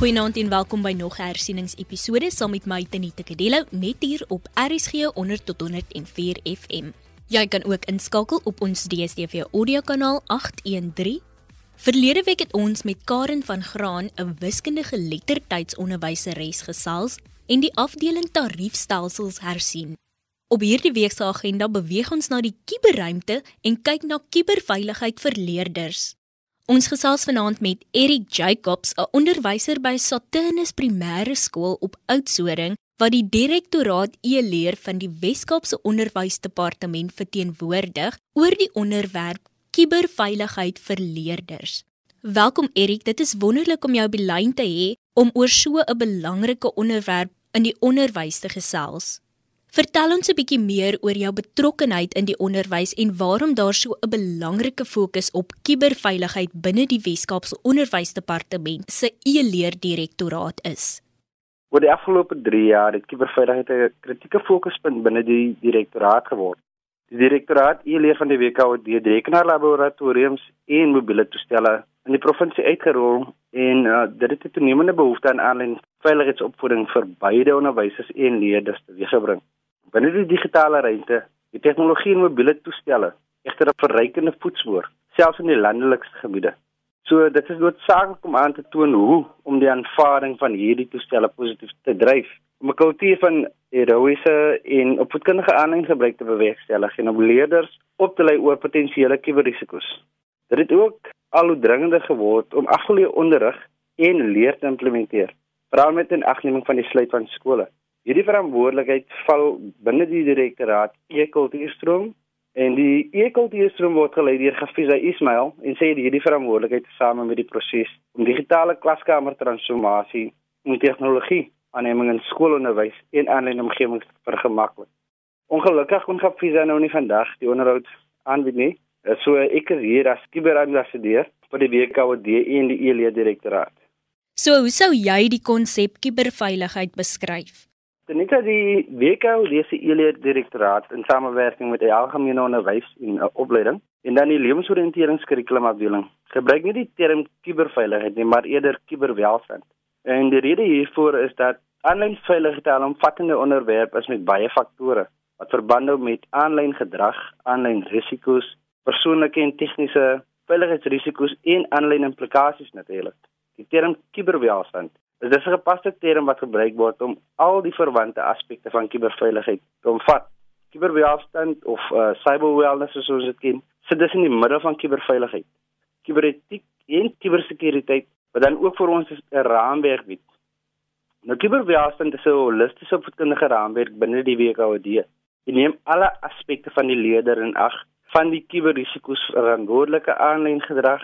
Goeienaand en welkom by nog 'n hersieningsepisode saam met my Tenita Kadello net hier op RSG 100 tot 104 FM. Jy kan ook inskakel op ons DStv audiokanaal 813. Verlede week het ons met Karen van Graan, 'n wiskundige lettertydsonderwyseres gesels en die afdeling tariefstelsels hersien. Op hierdie week se agenda beweeg ons na die kuberruimte en kyk na kuberveiligheid vir leerders. Ons gesels vanaand met Eric Jacobs, 'n onderwyser by Saturnus Primêre Skool op Oudtshoorn wat die direktoraat e-leer van die Wes-Kaapse Onderwysdepartement verteenwoordig oor die onderwerp kuberveiligheid vir leerders. Welkom Eric, dit is wonderlik om jou by lyn te hê om oor so 'n belangrike onderwerp in die onderwys te gesels. Vertel ons 'n bietjie meer oor jou betrokkeheid in die onderwys en waarom daar so 'n belangrike fokus op kuberveiligheid binne die Wes-Kaapse Onderwysdepartement se e-leerdirektoraat is. Oor die afgelope 3 jaar het kuberveiligheid 'n kritieke fokuspunt binne die direktoraat geword. Die direktoraat e-leer van die WKO het rekenaarlaboratoriums en mobiele toestelle in die provinsie uitgerol en uh, dit het 'n toenemende behoefte aan aanlyn veiligheidsopvoeding vir beide onderwysers en leerders teweeggebring. Binne die digitale ruimte, die tegnologie en mobiele toestelle, egter 'n verrykende voetspoor, selfs in die landelikste gebiede. So dit is noodsaaklik om aan te toon hoe om die aanvaarding van hierdie toestelle positief te dryf om 'n kultuur van heroïese en opvoedkundige aanlyn gebruik te bewerkstellig en om leerders op te lei oor potensiële kuberrisiko's. Dit het ook al hoe dringender geword om afgeleë onderrig en leer te implementeer, veral met 'n agneming van die sluit van skole. Hierdie verantwoordelikheid val binne die direktoraat e-kultuurstroom en die e-kultuurstroom word gelei deur Gafisa Ismail en sê hierdie verantwoordelikheid tesame met die proses om digitale klaskamer transformasie en tegnologie aanneming in skoolonderwys en aanlyn omgewings vergemaklik. Ongelukkig kon Gafisa nou nie vandag die onderhoud aanbied nie. So ek is hier as kiberambassadeur vir die WKOD en die e-leer direktoraat. So hoe sou jy die konsep kuberveiligheid beskryf? Tenita die WKO lese e-leer direktoraat in samewerking met die algemene onderwys en uh, opleiding en dan die lewensoriënteringskurrikulum afdeling gebruik nie die term kuberveiligheid nie maar eerder kuberwelstand. En die rede hiervoor is dat aanlyn veiligheid 'n omvattende onderwerp is met baie faktore wat verband hou met aanlyn gedrag, aanlyn risiko's, persoonlike en tegniese veiligheidsrisiko's en aanlyn implikasies natuurlik. Die term kuberwelstand Dit is 'n gepaste term wat gebruik word om al die verwante aspekte van kuberveiligheid te omvat. Kuberbeheerstand of uh, cyber wellness soos dit ken, sit dus in die middel van kuberveiligheid. Kuberetiek en kubersekuriteit wat dan ook vir ons 'n raamwerk bied. Nou kuberbeheerstand is 'n holistiese opvoedkundige raamwerk binne die WKOD. Dit neem alle aspekte van die leerder in ag, van die kuberrisiko's, verantwoordelike aanlyn gedrag,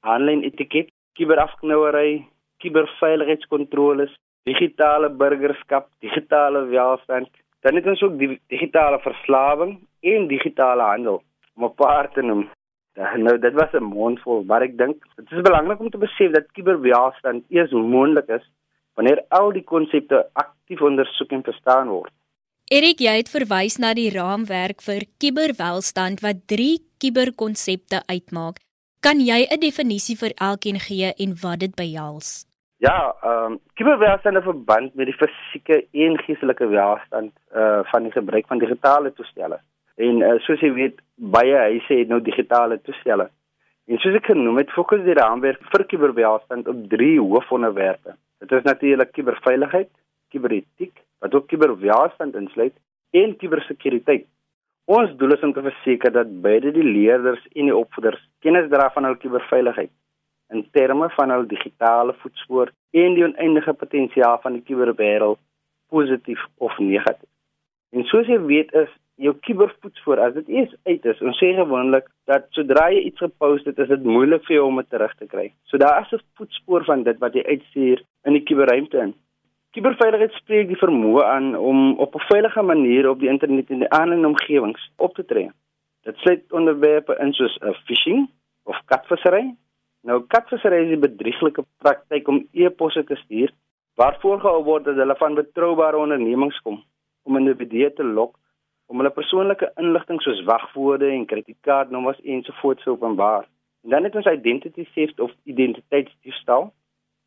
aanlyn etiket, kuberafknouery, kuberveiligheidskontroles, digitale burgerskap, digitale welstand, dan het ons ook die digitale verslawing en digitale handel om 'n paar te noem. Ja, nou dit was 'n mondvol, maar ek dink dit is belangrik om te besef dat kuberwelstand eers moontlik is wanneer al die konsepte aktief ondersoek en verstaan word. Erik, jy het verwys na die raamwerk vir kuberwelstand wat 3 kuberkonsepte uitmaak. Kan jy 'n definisie vir elkeen gee en wat dit behels? Ja, ehm um, kuberwelstand het verband met die fisieke en geestelike welstand uh van die gebruik van digitale toestelle. En uh, soos jy weet, baie huise het nou digitale toestelle. En soos ek genoem het, fokus die raamwerk vir kuberwelstand op drie hoofonderwerpe. Dit is natuurlik kuberveiligheid, kuberetiek, wat ook kuberwelstand insluit, en kubersekuriteit. Ons doel is om te verseker dat beide die leerders en die opvoeders kennis dra van hul kuberveiligheid in terme van hul digitale voetspoor en die oneindige potensiaal van die kuberwêreld positief of negatief. En soos jy weet is jou kubervoetspoor as dit eens uit is, ons sê gewoonlik dat sodra jy iets gepost het, is dit moeilik vir jou om dit terug te kry. So daar is 'n voetspoor van dit wat jy uitstuur in die kuberruimte in. Kuberveiligheid spreek die vermoë aan om op 'n veilige manier op die internet en die aanlyn omgewings op te tree. Dit sluit onderwerpe in soos phishing of katvissery, Nou katvissery is 'n bedrieglike praktyk om e-posse te stuur waar voorgehou word dat hulle van betroubare ondernemings kom om individue te lok om hulle persoonlike inligting soos wagwoorde en kredietkaartnommers ensovoorts te openbaar. En dan het ons identity theft of identiteitsdiefstal.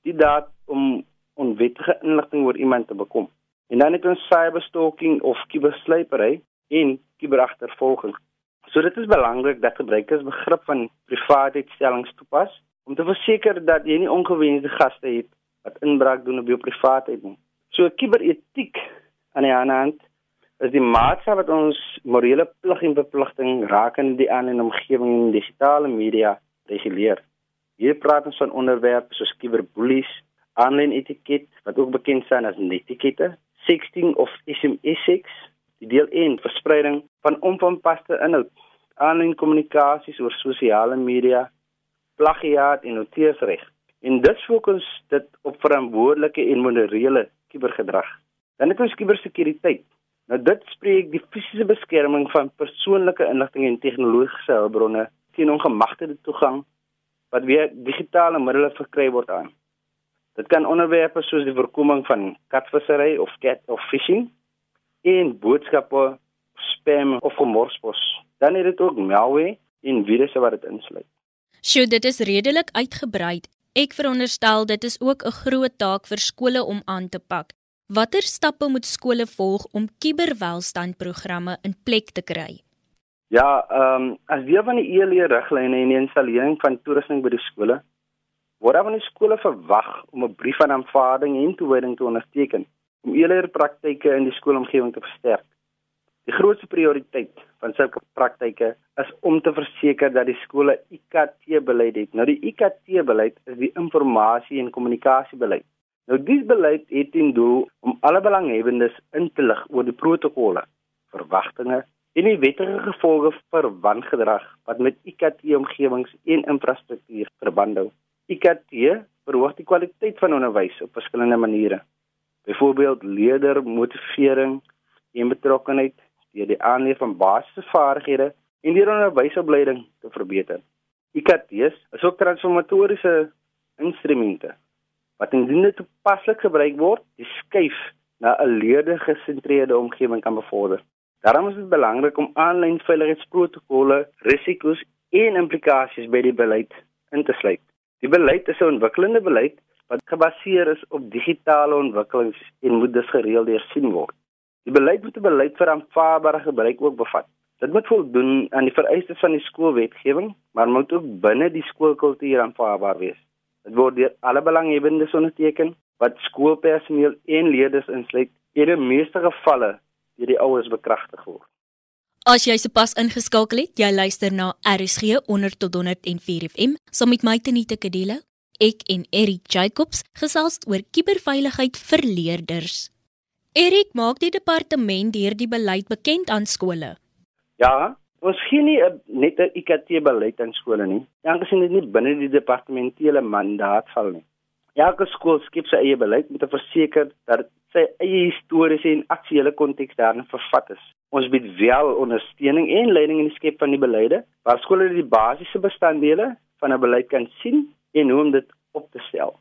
die daad om onwettige inligting oor iemand te bekom. En dan het ons cyberstalking of kuberslypery en kuberagtervolging. So dit is belangrik dat gebruikers begrip van privaatheidstellings toepas om te verseker dat jy nie ongewenste gaste het wat inbraak doen op jou privaatheid nie. So kuberetiek aan die ander hand is die maatskappy wat ons morele plig en verpligting rakende die aan en omgewing en digitale media reguleer. Hier praat ons van onderwerpe soos kuberbullies, aanlyn etiket wat ook bekend staan as netikette, sexting of SMS sex, die deel 1 verspreiding van onvanpaste inhoud, aanlyn kommunikasies oor sosiale media, plagiaat en outeursreg. En dit fokus dit op verantwoordelike en morele kubergedrag. Dan het ons kubersekuriteit. Nou dit spreek die fisiese beskerming van persoonlike inligting en tegnologiese hulpbronne teen ongemagtigde toegang wat via digitale middele verkry word aan. Dit kan onderwerpe soos die voorkoming van katvissery of cat of fishing en boodskappe spam of gemorspos. Dan het dit ook malware en virusse wat dit insluit. Sjoe, dit is redelik uitgebrei. Ek veronderstel dit is ook 'n groot taak vir skole om aan te pak. Watter stappe moet skole volg om kuberwelstandprogramme in plek te kry? Ja, ehm um, as deel van die e-leer riglyne en die installering van toerusting by die skole, word van die skole verwag om 'n brief van aanvaarding en toewyding te onderteken om e-leer praktyke in die skoolomgewing te versterk. Die grootste prioriteit van sulke praktyke is om te verseker dat die skole IKT-beleid het. Nou die IKT-beleid is die informasie en kommunikasiebeleid. Nou dis beleid het in doel om alle belanghebbendes in te lig oor die protokolle, verwagtinge en die wettige gevolge vir wangedrag wat met IKT-omgewings en infrastruktuur verband hou. IKT verhoog die kwaliteit van onderwys op verskillende maniere. Byvoorbeeld leerdermotivering en betrokkenheid deur die aanleer van basiese vaardighede en deur onderwysopleiding te verbeter. IKT's is ook transformatoriese instrumente wat indien dit toepaslik gebruik word, die skuif na 'n leerder-gesentreerde omgewing kan bevorder. Daarom is dit belangrik om aanlyn veiligheidsprotokolle, risiko's en implikasies by die beleid in te sluit. Die beleid is 'n ontwikkelende beleid wat gebaseer is op digitale ontwikkelings en moet dus gereeld hersien word. Die beleid moet 'n beleid vir aanvaarbare gebruik ook bevat. Dit moet voldoen aan die vereistes van die skoolwetgewing, maar moet ook binne die skoolkultuur aanvaarbaar wees. Dit word deur alle belanghebbendes onderteken wat skoolpersoneel en leerders insluit. In die meeste gevalle deur die ouers bekragtig word. As jy sopas ingeskakel het, jy luister na RSG 100 tot 104 FM, saam met my Tenita Kadelo. Ek en Erik Jacobs gesels oor kuberveiligheid vir leerders. Erik, maak die departement hierdie beleid bekend aan skole? Ja, ons gee nie a, net 'n IKT beleid aan skole nie. Aangesien dit nie binne die departementele mandaat val nie. Elke skool skep sy eie beleid om te verseker dat sy eie historiese en aktuele konteks daarin vervat is. Ons bied wel ondersteuning en leiding in die skep van die beleide, waar skole die basiese bestanddele van 'n beleid kan sien en hoe om dit op te stel.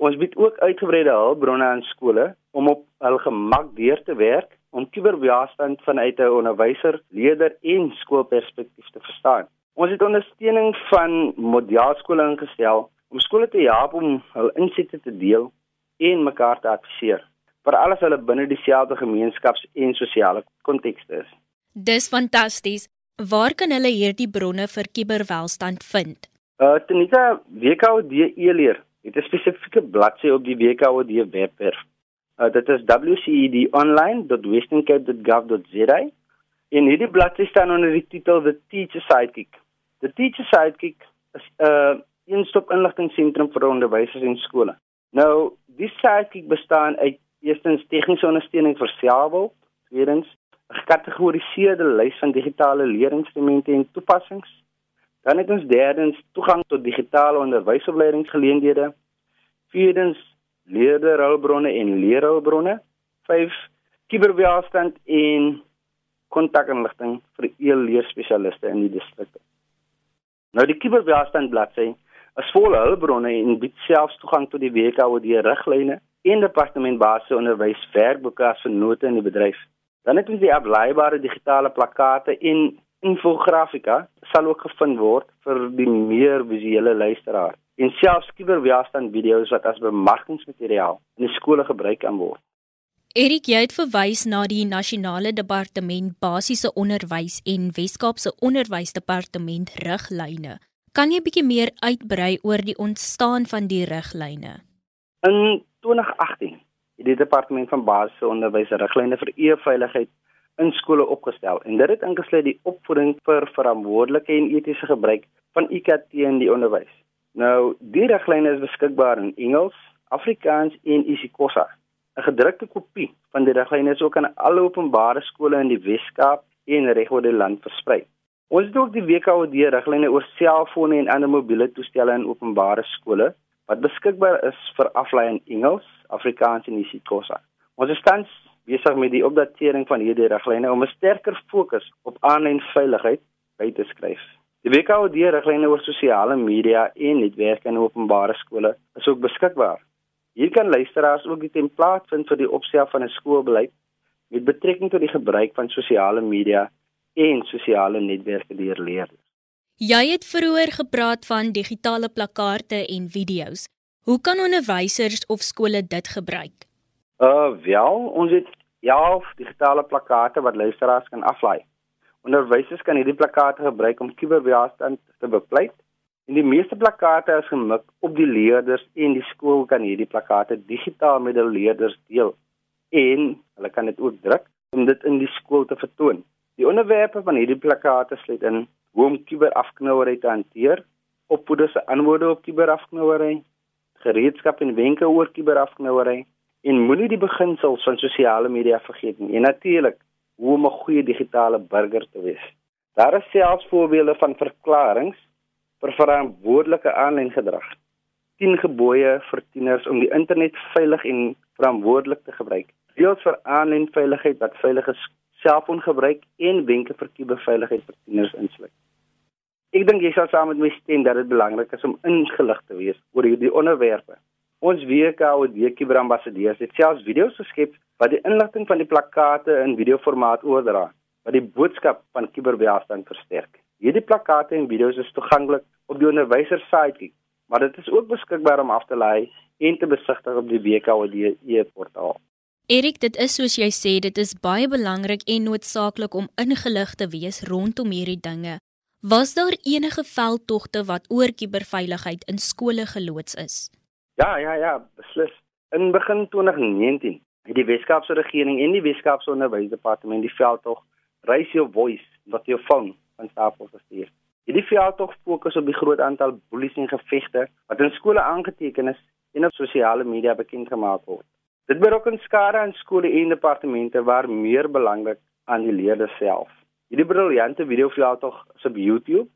Ons bied ook uitgebreide hulpbronne aan skole om op hul gemak deur te werk om kuberweerstand vanuit 'n onderwyser, leerder en skoolperspektief te verstaan. Ons het ondersteuning van modellskole ingestel om skole te help om hul insette te deel en mekaar te adviseer vir alles hulle binne dieselfde gemeenskaps- en sosiale kontekste is. Dis fantasties. Waar kan hulle hierdie bronne vir kuberwelstand vind? Uh Tenita WKOD e-leer het 'n spesifieke bladsy op die WKOD webwerf. Uh dit is wcedonline.westerncape.gov.za. En hierdie bladsy staan onder die titel The Teacher Sidekick. The Teacher Sidekick is 'n uh, eenstop inligtingseentrum vir onderwysers en skole. Nou, die sidekick bestaan uit Eerstens tegniese ondersteuning vir selfhulp, tweedens 'n gekategoriseerde lys van digitale leerinstrumente en toepassings. Dan het ons derdens toegang tot digitale onderwysopleidingsgeleenthede. Vierdens leerderhulpbronne en leerhulpbronne. Vyf kuberbeheerstand en kontakinligting vir e-leerspesialiste in die distrik. Nou die kuberbeheerstand bladsy is vol hulpbronne en bied selfs toegang tot die WKOD riglyne en departement basiese onderwys werkboeke as vernote in die bedryf. Dan het ons die aflaaibare digitale plakkate en infografika sal ook gevind word vir die meer visuele luisteraar. en selfs kuberweerstand video's wat as bemarkingsmateriaal in die skole gebruik kan word. Erik, jy het verwys na die Nasionale Departement Basiese Onderwys en Wes-Kaapse Onderwysdepartement riglyne. Kan jy bietjie meer uitbrei oor die ontstaan van die riglyne? In 2018 het die Departement van Basiese Onderwys riglyne vir e-veiligheid in skole opgestel en dit het ingesluit die opvoeding vir verantwoordelike en etiese gebruik van IKT in die onderwys. Nou, die riglyne is beskikbaar in Engels, Afrikaans en isiXhosa. 'n Gedrukte kopie van die riglyne is ook aan alle openbare skole in die Wes-Kaap en reg oor die land versprei. Ons het ook die WKOD riglyne oor selfone en ander mobiele toestelle in openbare skole wat beskikbaar is vir aflaai in Engels, Afrikaans en isiXhosa. Ons is tans besig met die opdatering van hierdie riglyne om 'n sterker fokus op aanlyn veiligheid by te skryf. Die WKOD riglyne oor sosiale media en netwerke in openbare skole is ook beskikbaar. Hier kan luisteraars ook die template vind vir die opstel van 'n skoolbeleid met betrekking tot die gebruik van sosiale media en sosiale netwerke deur leerders. Jy het vroeër gepraat van digitale plakkaate en video's. Hoe kan onderwysers of skole dit gebruik? Uh wel, ons het ja, digitale plakate wat luisteraars kan aflaai. Onderwysers kan hierdie plakate gebruik om kuberbeheerstand te bepleit. En die meeste plakate is gemik op die leerders en die skool kan hierdie plakate digitaal met die leerders deel. En hulle kan dit ook druk om dit in die skool te vertoon. Die onderwerpe van hierdie plakate sluit in hoe om kuberafknouery te hanteer, opvoeders se antwoorde op kuberafknouery, gereedskap en wenke oor kuberafknouery en moenie die beginsels van sosiale media vergeet nie. En natuurlik, hoe om 'n goeie digitale burger te wees. Daar is selfs voorbeelde van verklaringe vir verantwoordelike aanlyn gedrag. 10 gebooie vir tieners om die internet veilig en verantwoordelik te gebruik. Deels vir aanlyn veiligheid wat veilige selfoongebruik en wenke vir kuberveiligheid vir tieners insluit. Ek dink jy sal saam met my stem dat dit belangrik is om ingelig te wees oor hierdie onderwerpe. Ons WKOD kiberambassadeurs het selfs video's geskep wat die inligting van die plakkate in videoformaat oordra wat die boodskap van kiberbeheerstand versterk. Hierdie plakkate en video's is toeganklik op die onderwyser se site, maar dit is ook beskikbaar om af te laai en te besigtig op die WKOD e-portaal. Erik, dit is soos jy sê, dit is baie belangrik en noodsaaklik om ingelig te wees rondom hierdie dinge. Was daar enige veldtogte wat oor kiberveiligheid in skole geloods is? Ja, ja, ja, beslis. In begin 2019 het die Weskaapse regering en die Weskaapse Onderwysdepartement die veldtog Raise Your Voice wat jou phone van stapel gestuur. Hierdie veldtog fokus op die groot aantal boelies en gevegte wat in skole aangeteken is en op sosiale media bekend gemaak word. Dit berokken skade aan skole en departemente waar meer belangrik aan die leerders self. Hierdie briljante videoveldtog is op YouTube,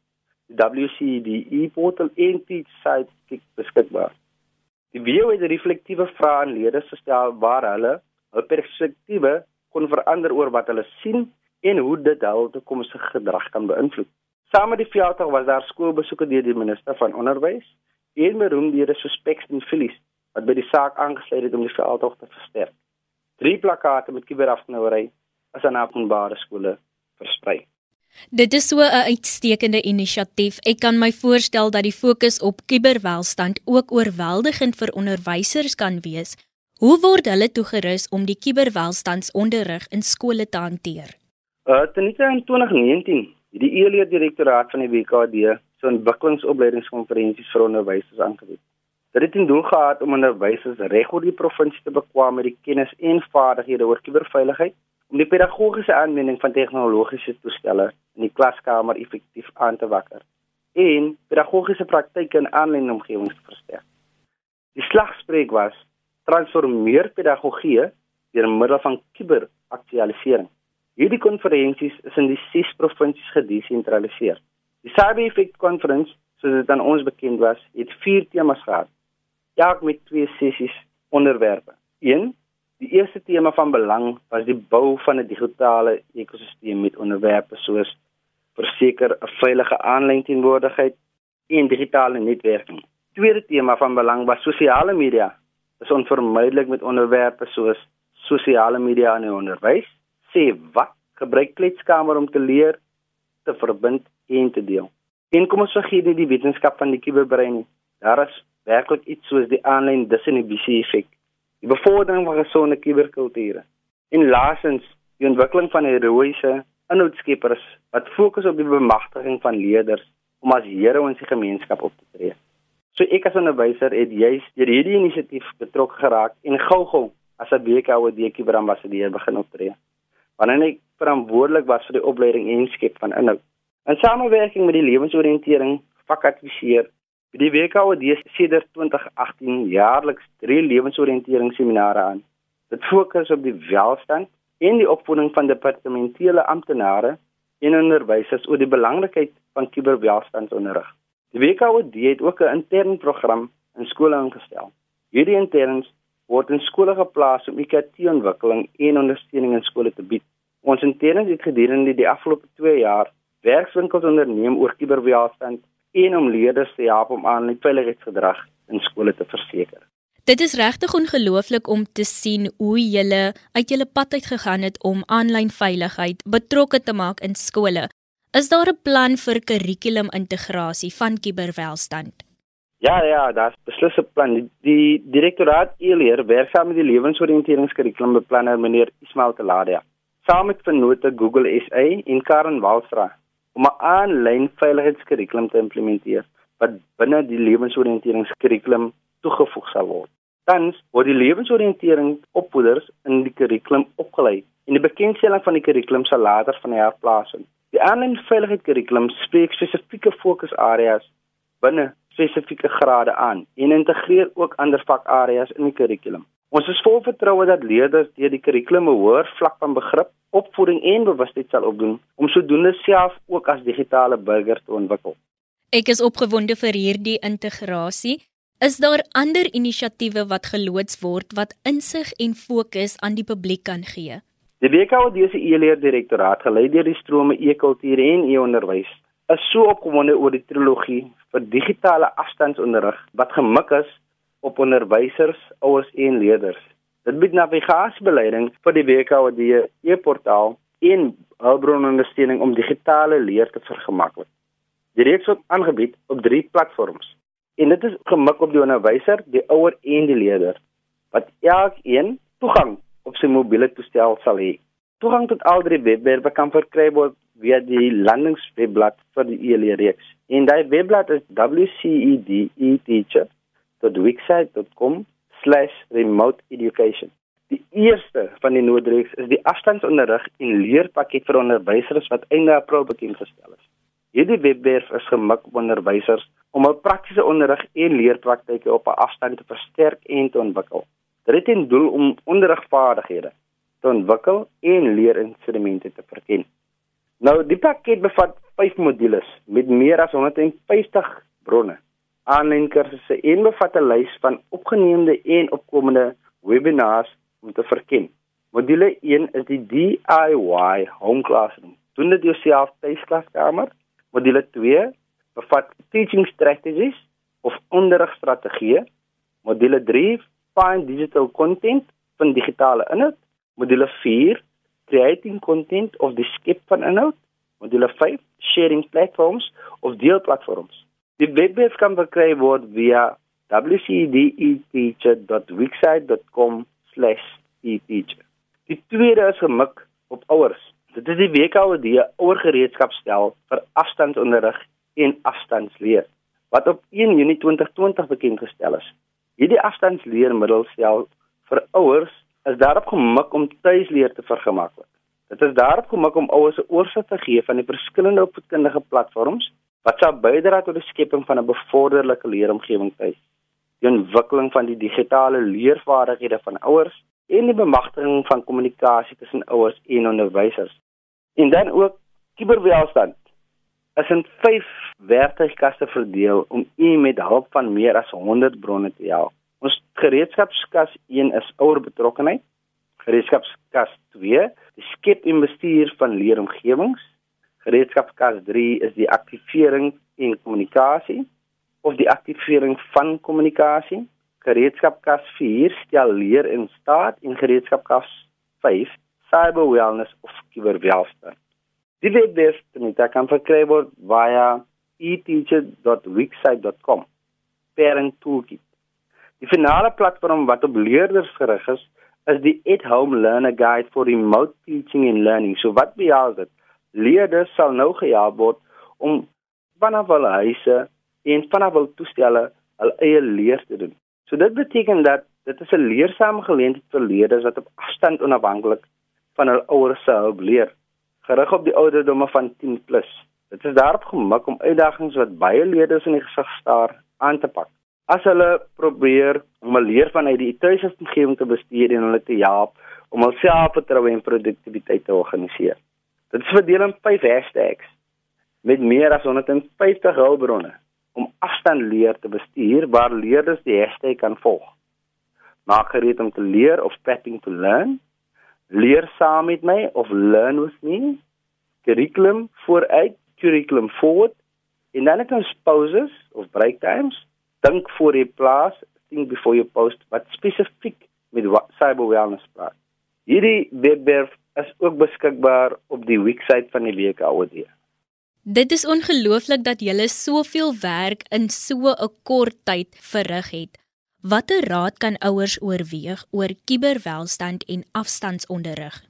die WCDE portal en die site beskikbaar. Die video het reflektiewe vrae aan leerders gestel waar hulle hul perspektiewe kon verander oor wat hulle sien en hoe dit hul toekomstige gedrag kan beïnvloed. Saam met die veldtog was daar skoolbesoeke deur die minister van onderwys en beroemde suspects in Phillies wat by die saak aangesluit het om die veldtog te versterk. Drie plakate met kiberafknouery is aan openbare skole versprei. Dit is so 'n uitstekende inisiatief. Ek kan my voorstel dat die fokus op kuberwelstand ook oorweldigend vir onderwysers kan wees. Hoe word hulle toegerus om die kuberwelstandsonderrig in skole te hanteer? Uh, ten minste in 2019, die ELE direktoraat van die WKD so 'n ontwikkelingsopleidingskonferensie vir onderwysers aangebied. Dit het in doel gehad om onderwysers reg oor die provinsie te bekwame met die kennis en vaardighede oor kuberveiligheid om die pedagogiese aanwending van tegnologiese toestelle in die klaskamer effektief aan te wakker en pedagogiese praktyke in aanlyn omgewings te versterk. Die slagspreuk was transformeer pedagogie deur middel van kiberaktualisering. Hierdie konferensies is in die 6 provinsies gedesentraliseer. Die Cyber Effect Conference, soos dit aan ons bekend was, het 4 temas gehad, elk met twee sessies onderwerpe. 1 Die eerste tema van belang was die bou van 'n digitale ekosisteem met onderwerpe soos verseker 'n veilige aanlyn teenwoordigheid en digitale netwerking. Tweede tema van belang was sosiale media. Dit is onvermydelik met onderwerpe soos sosiale media in onderwys, sê wat gebruik kletskamer om te leer, te verbind en te deel. En kom ons vergeet nie die wetenskap van die kuberbrein nie. daar is werklik iets soos die aanlyn disinhibisie effek, die bevordering van gesonde kuberkulture. En laasens, die ontwikkeling van heroïese inhoudskeppers wat fokus op die bemagtiging van leerders om as here in die gemeenskap op te tree. So ek as 'n onderwyser het juist deur hierdie inisiatief betrokke geraak en gou-gou as 'n BKOD kiberambassadeur begin optree. Wanneer ek verantwoordelik was vir die opleiding en skep van inhoud. In samewerking met die lewensoriëntering vakadviseer by die WKOD sedert 2018 jaarliks drie lewensoriënteringsseminare aan. Dit fokus op die welstand en die opvoeding van departementele amptenare en onderwysers oor die belangrikheid van kuberwelstandsonderrig. Die WKOD het ook 'n intern program in skole ingestel. Hierdie interns word in skole geplaas om IKT-ontwikkeling en ondersteuning in skole te bied. Ons interns het gedurende die afgelope 2 jaar werkswinkels onderneem oor kuberwelstand en om leerders te help om aan veiligheidsgedrag in skole te verseker. Dit is regtig ongelooflik om te sien hoe julle uit julle pad uit gegaan het om aanlyn veiligheid betrokke te maak in skole. Is daar 'n plan vir kurrikulumintegrasie van kuberwelstand? Ja ja, daar's beslis 'n plan. Die, die direktoraat e-leer werk saam met die lewensoriënteringskurrikulumbeplanner meneer Ismail Teladia, saam met vennote Google SA en Karen Walstra om 'n aanlyn veiligheidskurrikulum te implementeer wat binne die lewensoriënteringskurrikulum toegevoeg sal word. Tans word die lewensoriëntering opvoeders in die kurrikulum opgelei en die bekendstelling van die kurrikulum sal later van jaar plaasvind. Die aanlyn veiligheidskurrikulum spreek spesifieke fokusareas binne spesifieke grade aan en integreer ook ander vakareas in die kurrikulum. Ons is vol vertroue dat leerders deur die kurrikulum 'n hoër vlak van begrip, opvoeding en bewustheid sal opdoen om sodoende self ook as digitale burger te ontwikkel. Ek is opgewonde vir hierdie integrasie. Is daar ander inisiatiewe wat geloods word wat insig en fokus aan die publiek kan gee? Die WKOD se e-leer direktoraat, gelei deur die strome e-kultuur en e-onderwys, is so opgewonde oor die trilogie vir digitale afstandsonderrig wat gemik is op onderwysers, ouers en leerders. Dit bied navigasiebeleiding vir die WKOD e-portaal en hulpbronondersteuning om digitale leer te vergemaklik. Die reeks word aangebied op drie platforms. En dit is gemik op die onderwyser, die ouer en die leerder wat elkeen toegang op sy mobiele toestel sal hê. Toegang tot al drie webwerwe kan verkry word via die landingswebblad vir die e-leerreeks. En daai webblad is wcedeteacher www.wixsite.com/remote-education. Die eerste van die noodreeks is die afstandsonderrig en leerpakket vir onderwysers wat einde April bekend gestel is. Hierdie webwerf is gemik op onderwysers om hul praktiese onderrig en leerpraktyke op 'n afstand te versterk en te ontwikkel. Dit het 'n doel om onderrigvaardighede te ontwikkel en leerinstrumente te verken. Nou, die pakket bevat 5 modules met meer as 150 bronne aanlyn kursusse en bevat 'n lys van opgeneemde en opkomende webinars om te verken. Module 1 is die DIY home classroom. Doen dit jouself tuisklaskamer. Module 2 bevat teaching strategies of onderrigstrategieë. Module 3 find digital content van digitale inhoud. Module 4 creating content of die skep van inhoud. Module 5 sharing platforms of deelplatforms. Die webwerf kan verkry word via wcdeteacher.wixsite.com/eteacher. Die tweede is gemik op ouers. Dit is die WKOD ouergereedskapstel vir afstandsonderrig en afstandsleer wat op 1 Junie 2020 bekend gestel is. Hierdie afstandsleermiddelstel vir ouers is daarop gemik om tuisleer te vergemaklik. Dit is daarop gemik om ouers 'n oorsig te gee van die verskillende opvoedkundige platforms wat sou bydra tot die skepping van 'n bevorderlike leeromgewing tuis. Die ontwikkeling van die digitale leervaardighede van ouers en die bemagtiging van kommunikasie tussen ouers en onderwysers. En dan ook kuberwelstand. Is in 5 werktuigkaste verdeel om u met hulp van meer as 100 bronne te help. Ons gereedskapskas 1 is ouer betrokkenheid. Gereedskapskas 2, die skep en bestuur van leeromgewings. Gereedskapskas 3 is die aktivering en kommunikasie of die aktivering van kommunikasie. Gereedskapskas 4 stel leer in staat en gereedskapskas 5 cyber wellness of kuberwelstand. Die webwerf kan verkry word via eteacher.wixsite.com. Parent Toolkit. Die finale platform wat op leerders gerig is, is die At Home Learner Guide for Remote Teaching and Learning. So wat behels dit? Leerders sal nou gehelp word om vanaf hulle huise en vanaf hul toestelle hul eie leer te doen. So dit beteken dat dit is 'n leersame geleentheid vir leerders wat op afstand onafhanklik van hul ouers se hulp leer, gerig op die ouderdomme van 10+. Plus. Dit is daarop gemik om uitdagings wat baie leerders in die gesig staar aan te pak. As hulle probeer om 'n leer vanuit die tuisomgewing te bestuur en hulle te help om hul selfvertroue en produktiwiteit te organiseer. Dit is verdeel in 5 hashtags met meer as 150 hulpbronne om afstand leer te bestuur waar leerders die hashtag kan volg. Maak gereed om te leer of prepping to learn. Leer saam met my of learn with me. Curriculum vooruit curriculum forward en dan het ons pauses of break times. Dink voor jy plaas, think before you post wat spesifiek met cyber wellness praat. Hierdie webwerf is ook beskikbaar op die webwerf van die WKOD. Dit is ongelooflik dat jy soveel werk in so 'n kort tyd verrig het. Watter raad kan ouers oorweeg oor kuberwelstand en afstandsonderrig?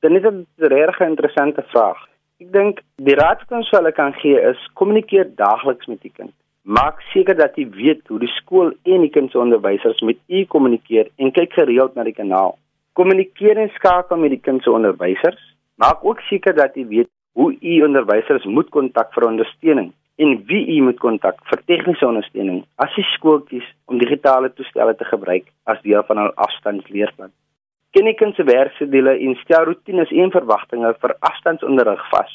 Dit is 'n regtig interessante vraag. Ek dink die raad wat ons hulle kan gee is kommunikeer daagliks met die kind. Maak seker dat jy weet hoe die skool en die kind se onderwysers met u kommunikeer en kyk gereeld na die kanaal. Kommunikeer en skakel met die kind se onderwysers. Maak ook seker dat jy weet hoe u onderwysers moet kontak vir ondersteuning en wie u moet kontak vir tegniese ondersteuning as die skool kies om digitale toestelle te gebruik as deel van hul afstandsleerplan. Ken die kind se werkskedule en stel roetines en verwagtinge vir afstandsonderrig vas.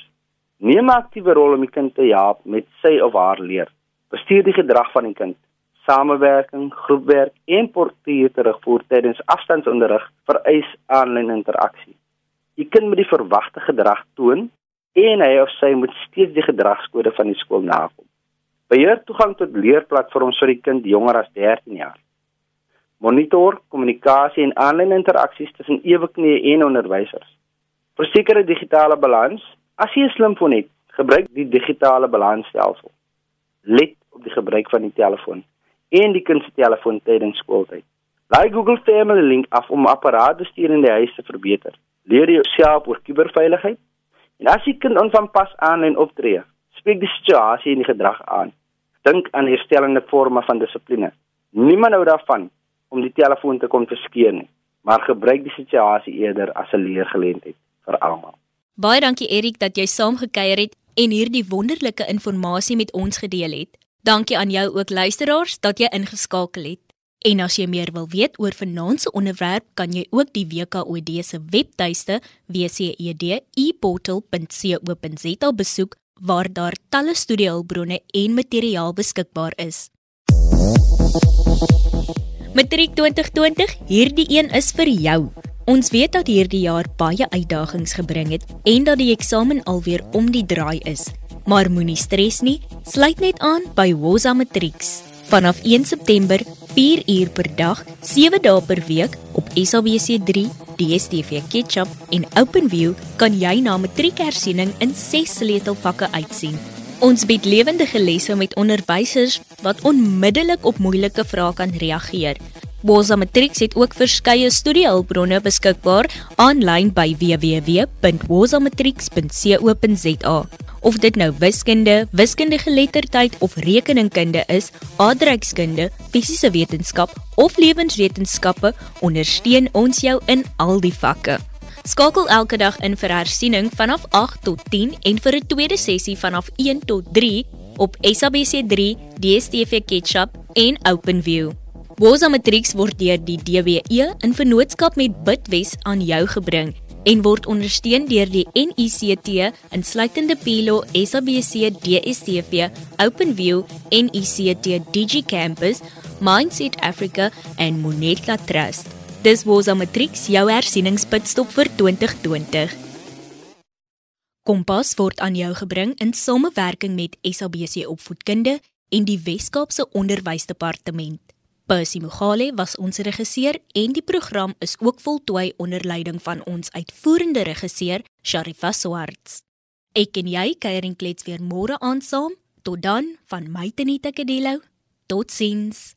Neem 'n aktiewe rol om die kind te help met sy of haar leer. Bestuur die gedrag van die kind. Samewerking, groepwerk en portuïer terugvoer tydens afstandsonderrig vereis aanlyn interaksie. Die kind moet die verwagte gedrag toon en hy of sy moet steeds die gedragskode van die skool nakom. Beheer toegang tot leerplatforms vir die kind jonger as 13 jaar monitor kommunikasie en aanlyn interaksies tussen eweknie en onderwysers. Verseker 'n digitale balans. As jy 'n slimfoon het, gebruik die digitale balansstelsel. Let op die gebruik van die telefoon en die kind se telefoon tydens skooltyd. Laai Google Family Link af om apparaatbestuur in die huis te verbeter. Leer jouself oor kuberveiligheid. En as jy kind onvanpas aanlyn optree, spreek die situasie en die gedrag aan. Dink aan herstellende forme van dissipline. Niemand hou daarvan om die telefoon te kon verskeer nie, maar gebruik die situasie eerder as 'n leergeleentheid vir almal. Baie dankie Erik dat jy saamgekyer het en hierdie wonderlike inligting met ons gedeel het. Dankie aan jou ook luisteraars dat jy ingeskakel het. En as jy meer wil weet oor vanaand se onderwerp, kan jy ook die WKOD se webtuiste wcedeportal.co.za besoek waar daar talle studiehulpbronne en materiaal beskikbaar is. Matriek 2020, hierdie een is vir jou. Ons weet dat hierdie jaar baie uitdagings gebring het en dat die eksamen alweer om die draai is. Maar moenie stres nie, sluit net aan by Woza Matrieks. Vanaf 1 September, 4 uur per dag, 7 dae per week op SABC3, DStv Ketchup en OpenView kan jy na matriekersiening in 6 sleutelvakke uitsien. Ons bied lewendige lesse met onderwysers wat onmiddellik op moeilike vrae kan reageer. Bosa Matrix het ook verskeie studiehulpbronne beskikbaar aanlyn by www.bosamatrix.co.za. Of dit nou wiskunde, wiskundige geletterdheid of rekeningkunde is, aardrykskunde, fisiese wetenskap of lewenswetenskappe, ondersteun ons jou in al die vakke. Skakel elke dag in vir hersiening vanaf 8 tot 10 en vir 'n tweede sessie vanaf 1 tot 3 op SABC3, DStv Ketchup en OpenView. Woza Matrix word deur die DWE in vennootskap met Bitwes aan jou gebring en word ondersteun deur die NICT insluitende Pilo, SABC, DStv, OpenView, NICT DigiCampus, Mindset Africa en Monetla Trust. Dis was 'n matrieks jou hersieningspitstop vir 2020. Kompas word aan jou gebring in samewerking met SABC Opvoedkunde en die Wes-Kaapse Onderwysdepartement. Percy Mogale was ons regisseur en die program is ook voltooi onder leiding van ons uitvoerende regisseur Sharifa Swarts. Ek en jy kuier en klets weer môre aand saam. Tot dan van my Tenita Kadelo. Totsiens.